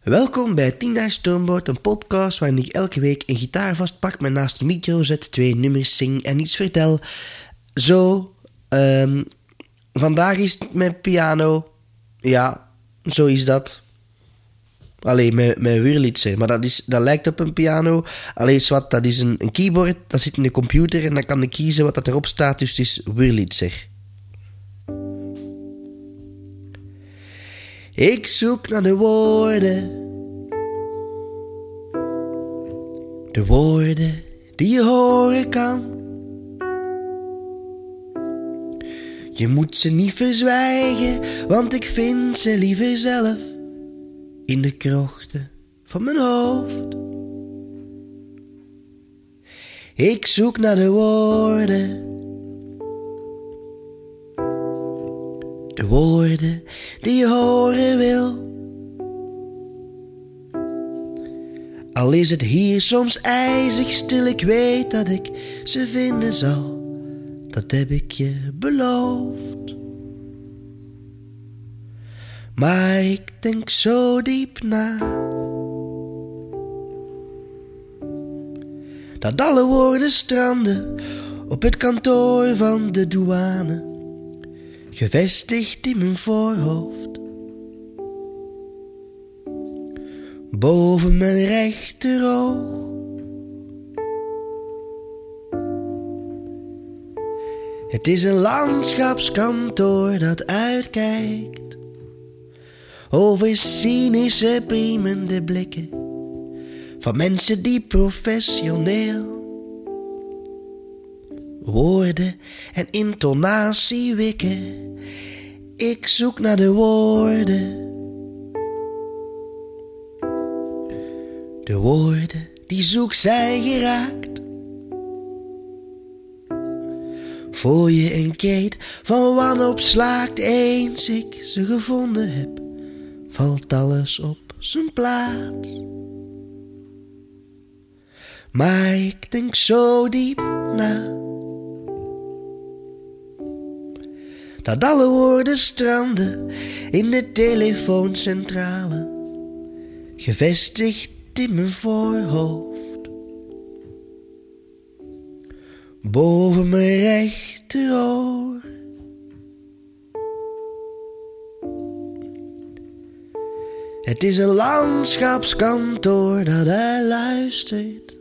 Welkom bij 10 Stoomboot, een podcast waarin ik elke week een gitaar vastpak, me naast de micro zet, twee nummers zing en iets vertel. Zo, ehm, vandaag is het met piano. Ja, zo is dat. Alleen met, met maar dat, is, dat lijkt op een piano. Alleen wat, dat is een, een keyboard, dat zit in de computer en dan kan ik kiezen wat dat erop staat, dus het is Wurlitzer. Ik zoek naar de woorden. De woorden die je horen kan. Je moet ze niet verzwijgen, want ik vind ze liever zelf in de krochten van mijn hoofd. Ik zoek naar de woorden. De woorden die je horen wil. Al is het hier soms ijzig stil, ik weet dat ik ze vinden zal. Dat heb ik je beloofd. Maar ik denk zo diep na. Dat alle woorden stranden op het kantoor van de douane, gevestigd in mijn voorhoofd. Boven mijn rechteroog. Het is een landschapskantoor dat uitkijkt over cynische priemende blikken van mensen die professioneel woorden en intonatie wikken. Ik zoek naar de woorden. De woorden die zoek zijn geraakt. Voor je een kreet van wanhoop slaakt eens ik ze gevonden heb, valt alles op zijn plaats. Maar ik denk zo diep na. Dat alle woorden stranden in de telefooncentrale, gevestigd in mijn voorhoofd. Boven mijn rechteroor. Het is een landschapskantoor dat hij luistert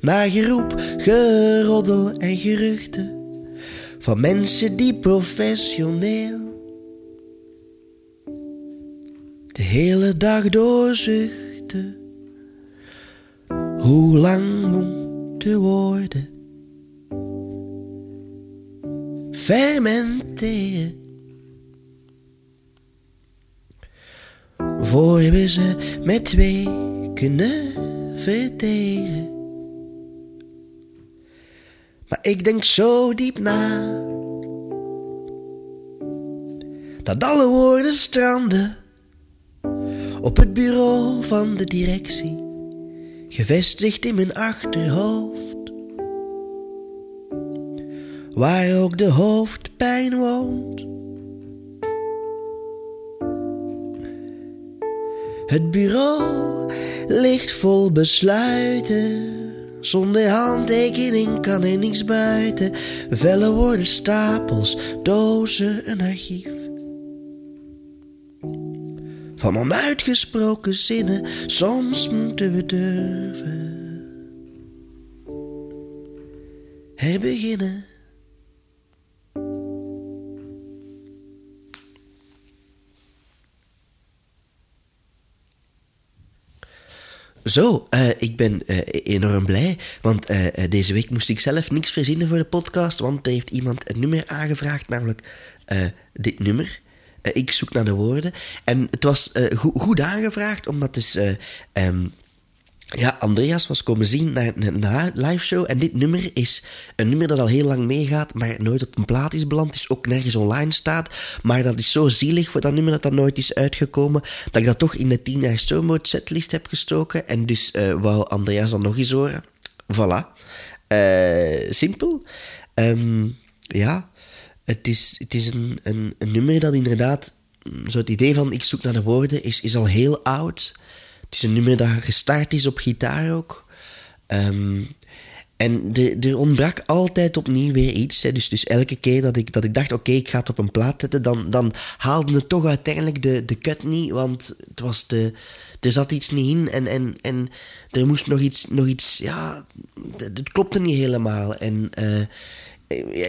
naar geroep, geroddel en geruchten van mensen die professioneel de hele dag doorzuchten. Hoe lang moet de woorden fermenteren? Voor we ze met twee kunnen verteren. Maar ik denk zo diep na. Dat alle woorden stranden op het bureau van de directie, gevestigd in mijn achterhoofd. Waar ook de hoofdpijn woont. Het bureau ligt vol besluiten. Zonder handtekening kan er niets buiten. Vellen worden stapels, dozen, een archief. Van onuitgesproken zinnen, soms moeten we durven. Herbeginnen. Zo, uh, ik ben uh, enorm blij, want uh, deze week moest ik zelf niks verzinnen voor de podcast, want er heeft iemand een nummer aangevraagd, namelijk dit nummer. Ik zoek naar de woorden. En het was go goed aangevraagd, omdat het is... Um, ja, Andreas was komen zien naar een, live show. En dit nummer is een nummer dat al heel lang meegaat, maar nooit op een plaat is beland. Dus ook nergens online staat. Maar dat is zo zielig voor dat nummer dat dat nooit is uitgekomen. Dat ik dat toch in de 10 jaar Stormode setlist heb gestoken. En dus wou Andreas dan nog eens horen. Voilà. Simpel. Um, ja, het is, het is een, een, nummer dat inderdaad zo het idee van ik zoek naar de woorden is, is al heel oud. Het is een nummer dat gestart is op gitaar ook. Ehm, en er, ontbrak altijd opnieuw weer iets. Hè. Dus, dus elke keer dat ik, dat ik dacht, oké, ik ga het op een plaat zetten, dan, dan haalde het toch uiteindelijk de, de cut niet, want het was te, er zat iets niet in en, en, en er moest nog iets, nog iets ja, het klopte niet helemaal. En uh,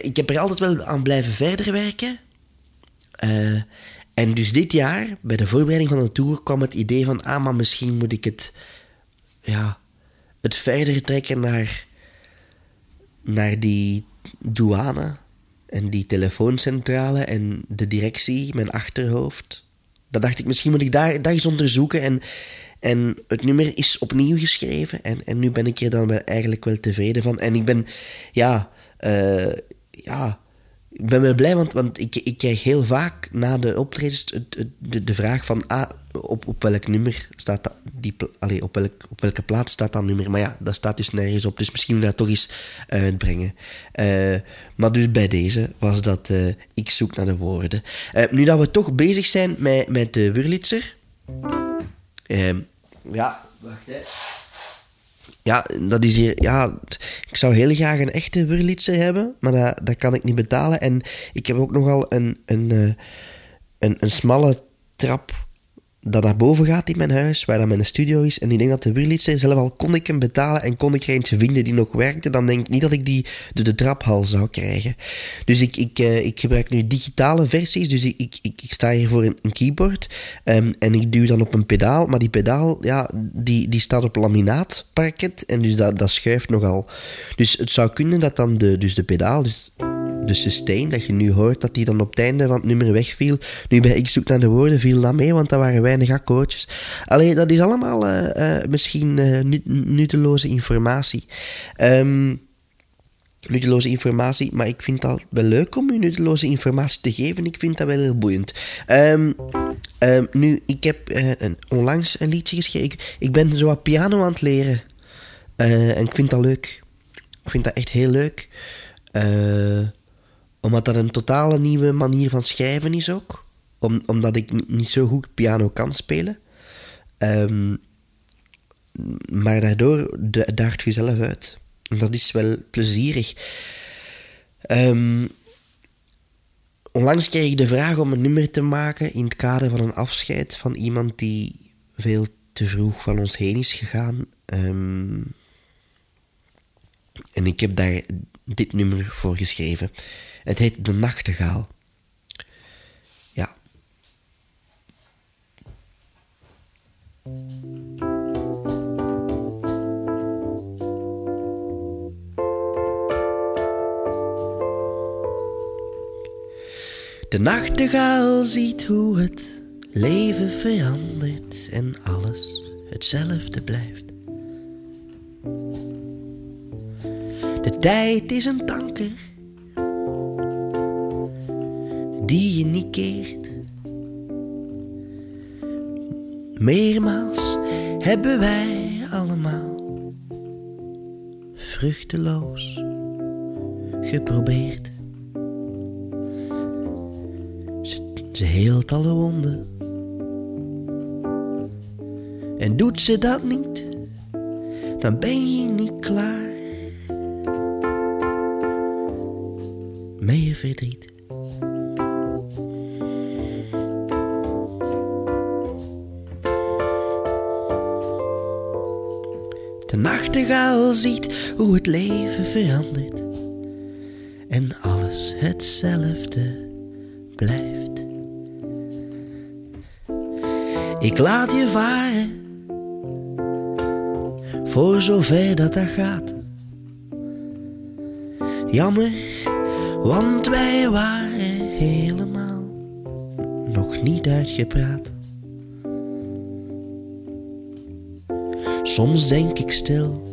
ik heb er altijd wel aan blijven verder werken. Uh, en dus dit jaar, bij de voorbereiding van de tour, kwam het idee van, ah, maar misschien moet ik het, ja, het verder trekken naar naar die douane en die telefooncentrale en de directie, mijn achterhoofd. Dan dacht ik, misschien moet ik daar, daar eens onderzoeken. En, en het nummer is opnieuw geschreven. En, en nu ben ik er dan eigenlijk wel tevreden van. En ik ben, ja, uh, ja ik ben wel blij, want, want ik, ik krijg heel vaak na de optredens de, de vraag van... Ah, op, op welk nummer staat dat, die, allee, op, welk, op welke plaats staat dat nummer? Maar ja, dat staat dus nergens op, dus misschien moet dat toch eens uitbrengen. Uh, maar dus bij deze was dat uh, Ik zoek naar de woorden. Nu dat we toch bezig zijn met, met de Wurlitzer... ja, wacht hè ja, dat is hier, ja, ik zou heel graag een echte Wurlitzer hebben, maar dat, dat kan ik niet betalen. En ik heb ook nogal een, een, een, een, een smalle trap dat naar boven gaat in mijn huis, waar dan mijn studio is. En ik denk dat de Wurlitzer, zelf al kon ik hem betalen en kon ik er eentje vinden die nog werkte, dan denk ik niet dat ik die de, de traphal zou krijgen. Dus ik, ik, uh, ik gebruik nu digitale versies, dus ik, ik, ik, sta hier voor een, keyboard um, en ik duw dan op een pedaal, maar die pedaal, ja, die, die staat op laminaatparket en dus dat, dat schuift nogal. Dus het zou kunnen dat dan de, dus de pedaal, dus de sustain, dat je nu hoort dat die dan op het einde van het nummer wegviel. Nu bij Ik zoek naar de woorden viel dat mee, want dat waren weinig akkoordjes. Alleen dat is allemaal uh, uh, misschien uh, nutteloze informatie. Um, nutteloze informatie, maar ik vind dat wel leuk om u nutteloze informatie te geven. Ik vind dat wel heel boeiend. Um, um, nu, ik heb een, onlangs een liedje geschreven. Ik, ik ben zo wat piano aan het leren. en ik vind dat leuk. Ik vind dat echt heel leuk. Uh, omdat dat een totale nieuwe manier van schrijven is ook. Om, omdat ik niet zo goed piano kan spelen. Um, maar daardoor daagt je zelf uit. En dat is wel plezierig. Um, onlangs kreeg ik de vraag om een nummer te maken in het kader van een afscheid van iemand die veel te vroeg van ons heen is gegaan. Um, en ik heb daar dit nummer voor geschreven. Het heet De Nachtegaal. Ja. De nachtegaal ziet hoe het leven verandert en alles hetzelfde blijft. Tijd is een tanker die je niet keert. Meermaals hebben wij allemaal vruchteloos geprobeerd. Ze, ze heelt alle wonden. En doet ze dat niet, dan ben je niet klaar verdriet. nachtegaal ziet hoe het leven verandert en alles hetzelfde blijft. Ik laat je varen, voor zover dat dat gaat. Jammer, want wij waren helemaal nog niet uitgepraat. Soms denk ik stil.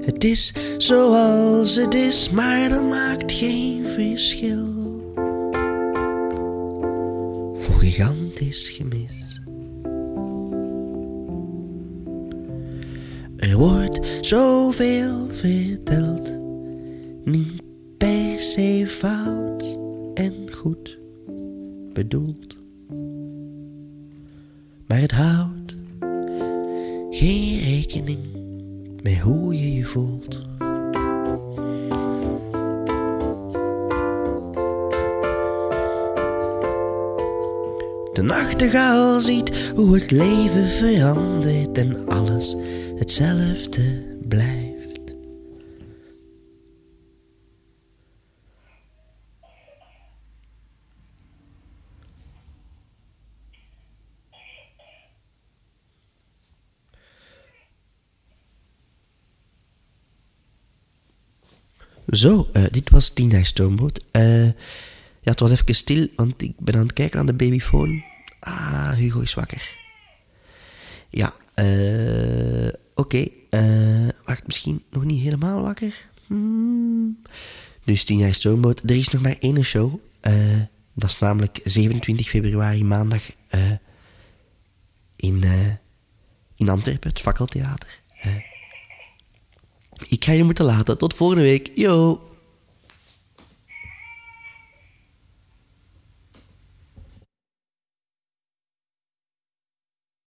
Het is zoals het is, maar dat maakt geen verschil. Voor gigantisch gemis. Er wordt zoveel verteld, fout en goed bedoeld. Maar het houdt geen rekening met hoe je je voelt. De nachtegaal ziet hoe het leven verandert en alles hetzelfde blijft. Zo, eh, dit was Tina Stoomboot. Eh, ja, het was even stil, want ik ben aan het kijken aan de babyfoon. Ah, Hugo is wakker. Ja, eh... Oké, eh... wacht, misschien nog niet helemaal wakker? Hmm. Dus tien jaar Stoomboot. Er is nog maar één show. dat is namelijk 27 februari, maandag, in, in Antwerpen, het Fakkeltheater. Ik ga je moeten laten. Tot volgende week. Yo!